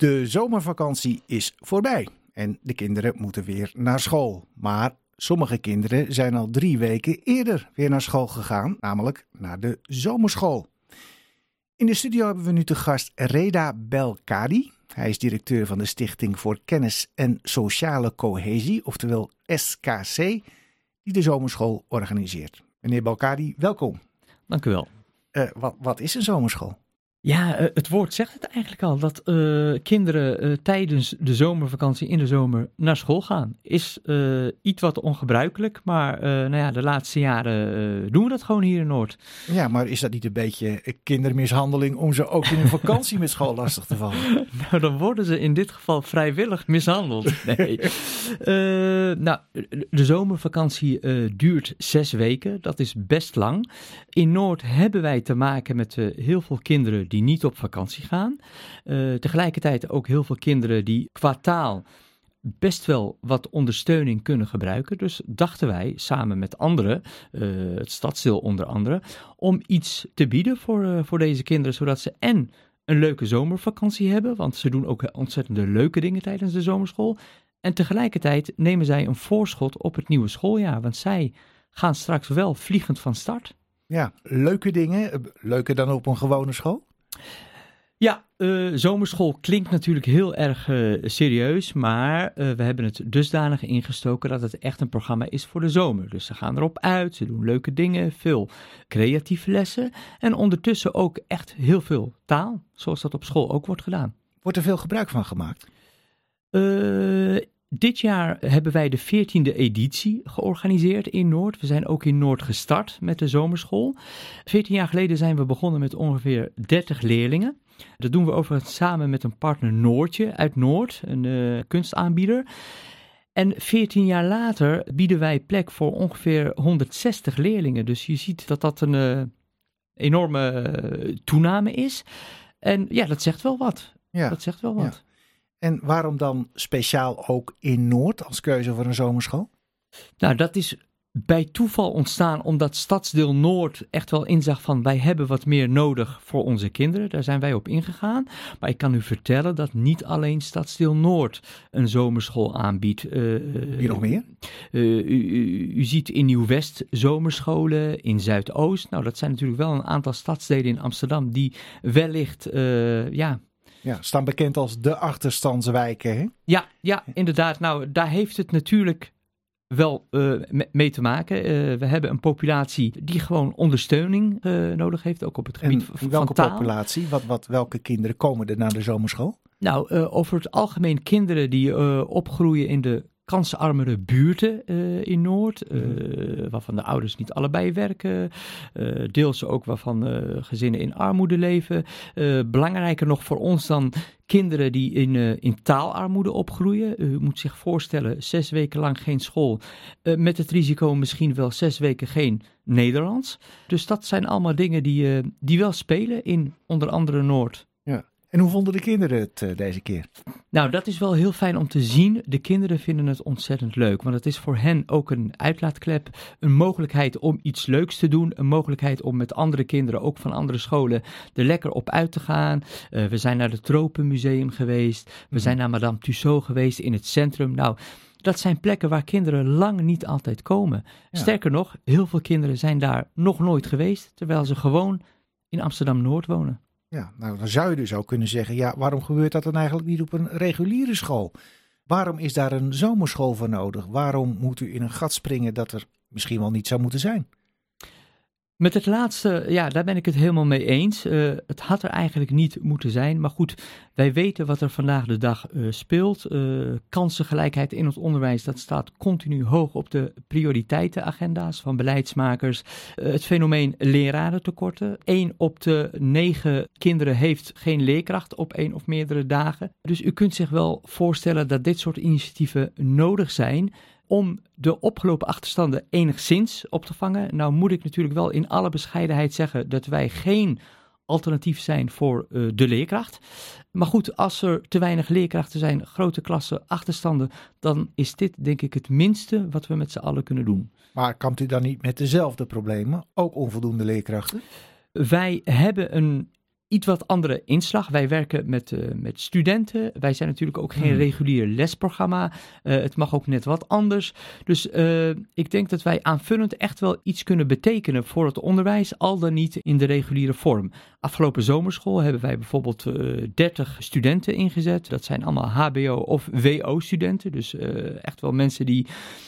De zomervakantie is voorbij en de kinderen moeten weer naar school. Maar sommige kinderen zijn al drie weken eerder weer naar school gegaan, namelijk naar de zomerschool. In de studio hebben we nu te gast Reda Belkadi. Hij is directeur van de Stichting voor Kennis en Sociale Cohesie, oftewel SKC, die de zomerschool organiseert. Meneer Belkadi, welkom. Dank u wel. Uh, wat, wat is een zomerschool? Ja, uh, het woord zegt het eigenlijk al. Dat uh, kinderen uh, tijdens de zomervakantie in de zomer naar school gaan. Is iets wat ongebruikelijk, maar nou ja, de laatste jaren doen we dat gewoon hier in Noord. Ja, maar is dat niet een beetje kindermishandeling om ze ook in hun vakantie met school lastig te vallen? nou, dan worden ze in dit geval vrijwillig mishandeld. Nee. nou, de zomervakantie duurt zes weken. Dat is best lang. In Noord hebben wij te maken met heel veel kinderen die niet op vakantie gaan. Uh, tegelijkertijd ook heel veel kinderen die qua taal best wel wat ondersteuning kunnen gebruiken. Dus dachten wij samen met anderen, uh, het stadsdeel onder andere, om iets te bieden voor, uh, voor deze kinderen, zodat ze en een leuke zomervakantie hebben, want ze doen ook ontzettend leuke dingen tijdens de zomerschool. En tegelijkertijd nemen zij een voorschot op het nieuwe schooljaar, want zij gaan straks wel vliegend van start. Ja, leuke dingen. Leuker dan op een gewone school? Ja, uh, zomerschool klinkt natuurlijk heel erg uh, serieus, maar uh, we hebben het dusdanig ingestoken dat het echt een programma is voor de zomer. Dus ze gaan erop uit, ze doen leuke dingen, veel creatieve lessen en ondertussen ook echt heel veel taal, zoals dat op school ook wordt gedaan. Wordt er veel gebruik van gemaakt? Dit jaar hebben wij de 14e editie georganiseerd in Noord. We zijn ook in Noord gestart met de zomerschool. 14 jaar geleden zijn we begonnen met ongeveer 30 leerlingen. Dat doen we overigens samen met een partner Noortje uit Noord, een uh, kunstaanbieder. En 14 jaar later bieden wij plek voor ongeveer 160 leerlingen. Dus je ziet dat dat een uh, enorme uh, toename is. En ja, dat zegt wel wat. Ja. Dat zegt wel wat. Ja. En waarom dan speciaal ook in Noord als keuze voor een zomerschool? Nou, dat is bij toeval ontstaan omdat Stadsdeel Noord echt wel inzag van wij hebben wat meer nodig voor onze kinderen. Daar zijn wij op ingegaan. Maar ik kan u vertellen dat niet alleen Stadsdeel Noord een zomerschool aanbiedt. Uh, Wie nog meer? Uh, u, u, u, ziet in Nieuw-West zomerscholen, in Zuidoost. Nou, dat zijn natuurlijk wel een aantal stadsdelen in Amsterdam die wellicht, uh, ja ja, staan bekend als de achterstandswijken. Hè? Ja, ja, inderdaad. Nou, daar heeft het natuurlijk wel uh, mee te maken. Uh, we hebben een populatie die gewoon ondersteuning uh, nodig heeft, ook op het gebied en van welke taal. populatie? Wat, wat, welke kinderen komen er naar de zomerschool? Nou, over het algemeen kinderen die opgroeien in de kansarmere buurten uh, in Noord, uh, waarvan de ouders niet allebei werken, uh, deels ook waarvan gezinnen in armoede leven. belangrijker nog voor ons dan kinderen die in, in taalarmoede opgroeien. U moet zich voorstellen, zes weken lang geen school, met het risico misschien wel zes weken geen Nederlands. Dus dat zijn allemaal dingen die, die wel spelen in onder andere Noord. En hoe vonden de kinderen het uh, deze keer? Nou, dat is wel heel fijn om te zien. De kinderen vinden het ontzettend leuk, want het is voor hen ook een uitlaatklep, een mogelijkheid om iets leuks te doen, een mogelijkheid om met andere kinderen, ook van andere scholen, er lekker op uit te gaan. Uh, we zijn naar het Tropenmuseum geweest, we zijn naar Madame Tussaud geweest in het centrum. Nou, dat zijn plekken waar kinderen lang niet altijd komen. Ja. Sterker nog, heel veel kinderen zijn daar nog nooit geweest, terwijl ze gewoon in Amsterdam-Noord wonen. Ja, nou dan zou je dus ook kunnen zeggen, ja, waarom gebeurt dat dan eigenlijk niet op een reguliere school? Waarom is daar een zomerschool voor nodig? Waarom moet u in een gat springen dat er misschien wel niet zou moeten zijn? Met het laatste, ja, daar ben ik het helemaal mee eens. Uh, het had er eigenlijk niet moeten zijn. Maar goed, wij weten wat er vandaag de dag uh, speelt. Uh, kansengelijkheid in het onderwijs, dat staat continu hoog op de prioriteitenagenda's van beleidsmakers. het fenomeen lerarentekorten. Eén op de negen kinderen heeft geen leerkracht op één of meerdere dagen. Dus u kunt zich wel voorstellen dat dit soort initiatieven nodig zijn om de opgelopen achterstanden enigszins op te vangen. Nou moet ik natuurlijk wel in alle bescheidenheid zeggen dat wij geen alternatief zijn voor uh, de leerkracht. Maar goed, als er te weinig leerkrachten zijn, grote klassen, achterstanden, dan is dit denk ik het minste wat we met z'n allen kunnen doen. Maar kampt u dan niet met dezelfde problemen? Ook onvoldoende leerkrachten? Wij hebben een iets wat andere inslag. Wij werken met, uh, met studenten. Wij zijn natuurlijk ook geen hmm. regulier lesprogramma. Uh, het mag ook net wat anders. Dus uh, ik denk dat wij aanvullend echt wel iets kunnen betekenen voor het onderwijs, al dan niet in de reguliere vorm. Afgelopen zomerschool hebben wij bijvoorbeeld 30 studenten ingezet. Dat zijn allemaal HBO of WO-studenten. Dus echt wel mensen die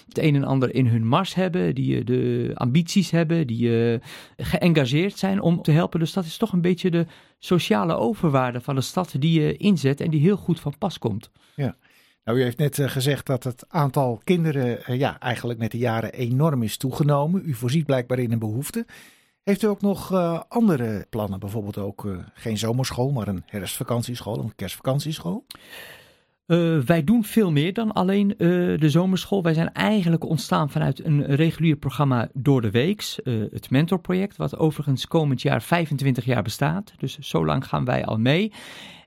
het een en ander in hun mars hebben, die de ambities hebben, die geëngageerd zijn om te helpen. Dus dat is toch een beetje de sociale overwaarde van de stad die je inzet en die heel goed van pas komt. Ja. Nou, u heeft net uh, gezegd dat het aantal kinderen uh, ja, eigenlijk met de jaren enorm is toegenomen. U voorziet blijkbaar in een behoefte. Heeft u ook nog uh, andere plannen? Bijvoorbeeld ook geen zomerschool, maar een herfstvakantieschool, een kerstvakantieschool? Uh, wij doen veel meer dan alleen uh, de zomerschool. Wij zijn eigenlijk ontstaan vanuit een regulier programma door de weeks. Uh, het mentorproject, wat overigens komend jaar 25 jaar bestaat. Dus zo lang gaan wij al mee.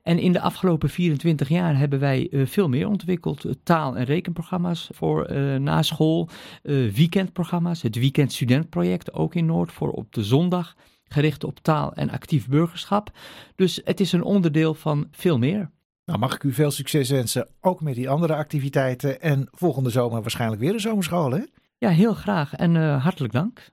En in de afgelopen 24 jaar hebben wij veel meer ontwikkeld. taal- en rekenprogramma's voor na school. weekendprogramma's. Het Weekend Studentproject ook in Noord voor op de zondag. Gericht op taal en actief burgerschap. Dus het is een onderdeel van veel meer. Nou, mag ik u veel succes wensen, ook met die andere activiteiten. En volgende zomer waarschijnlijk weer een zomerschool, hè? Ja, heel graag en uh, hartelijk dank.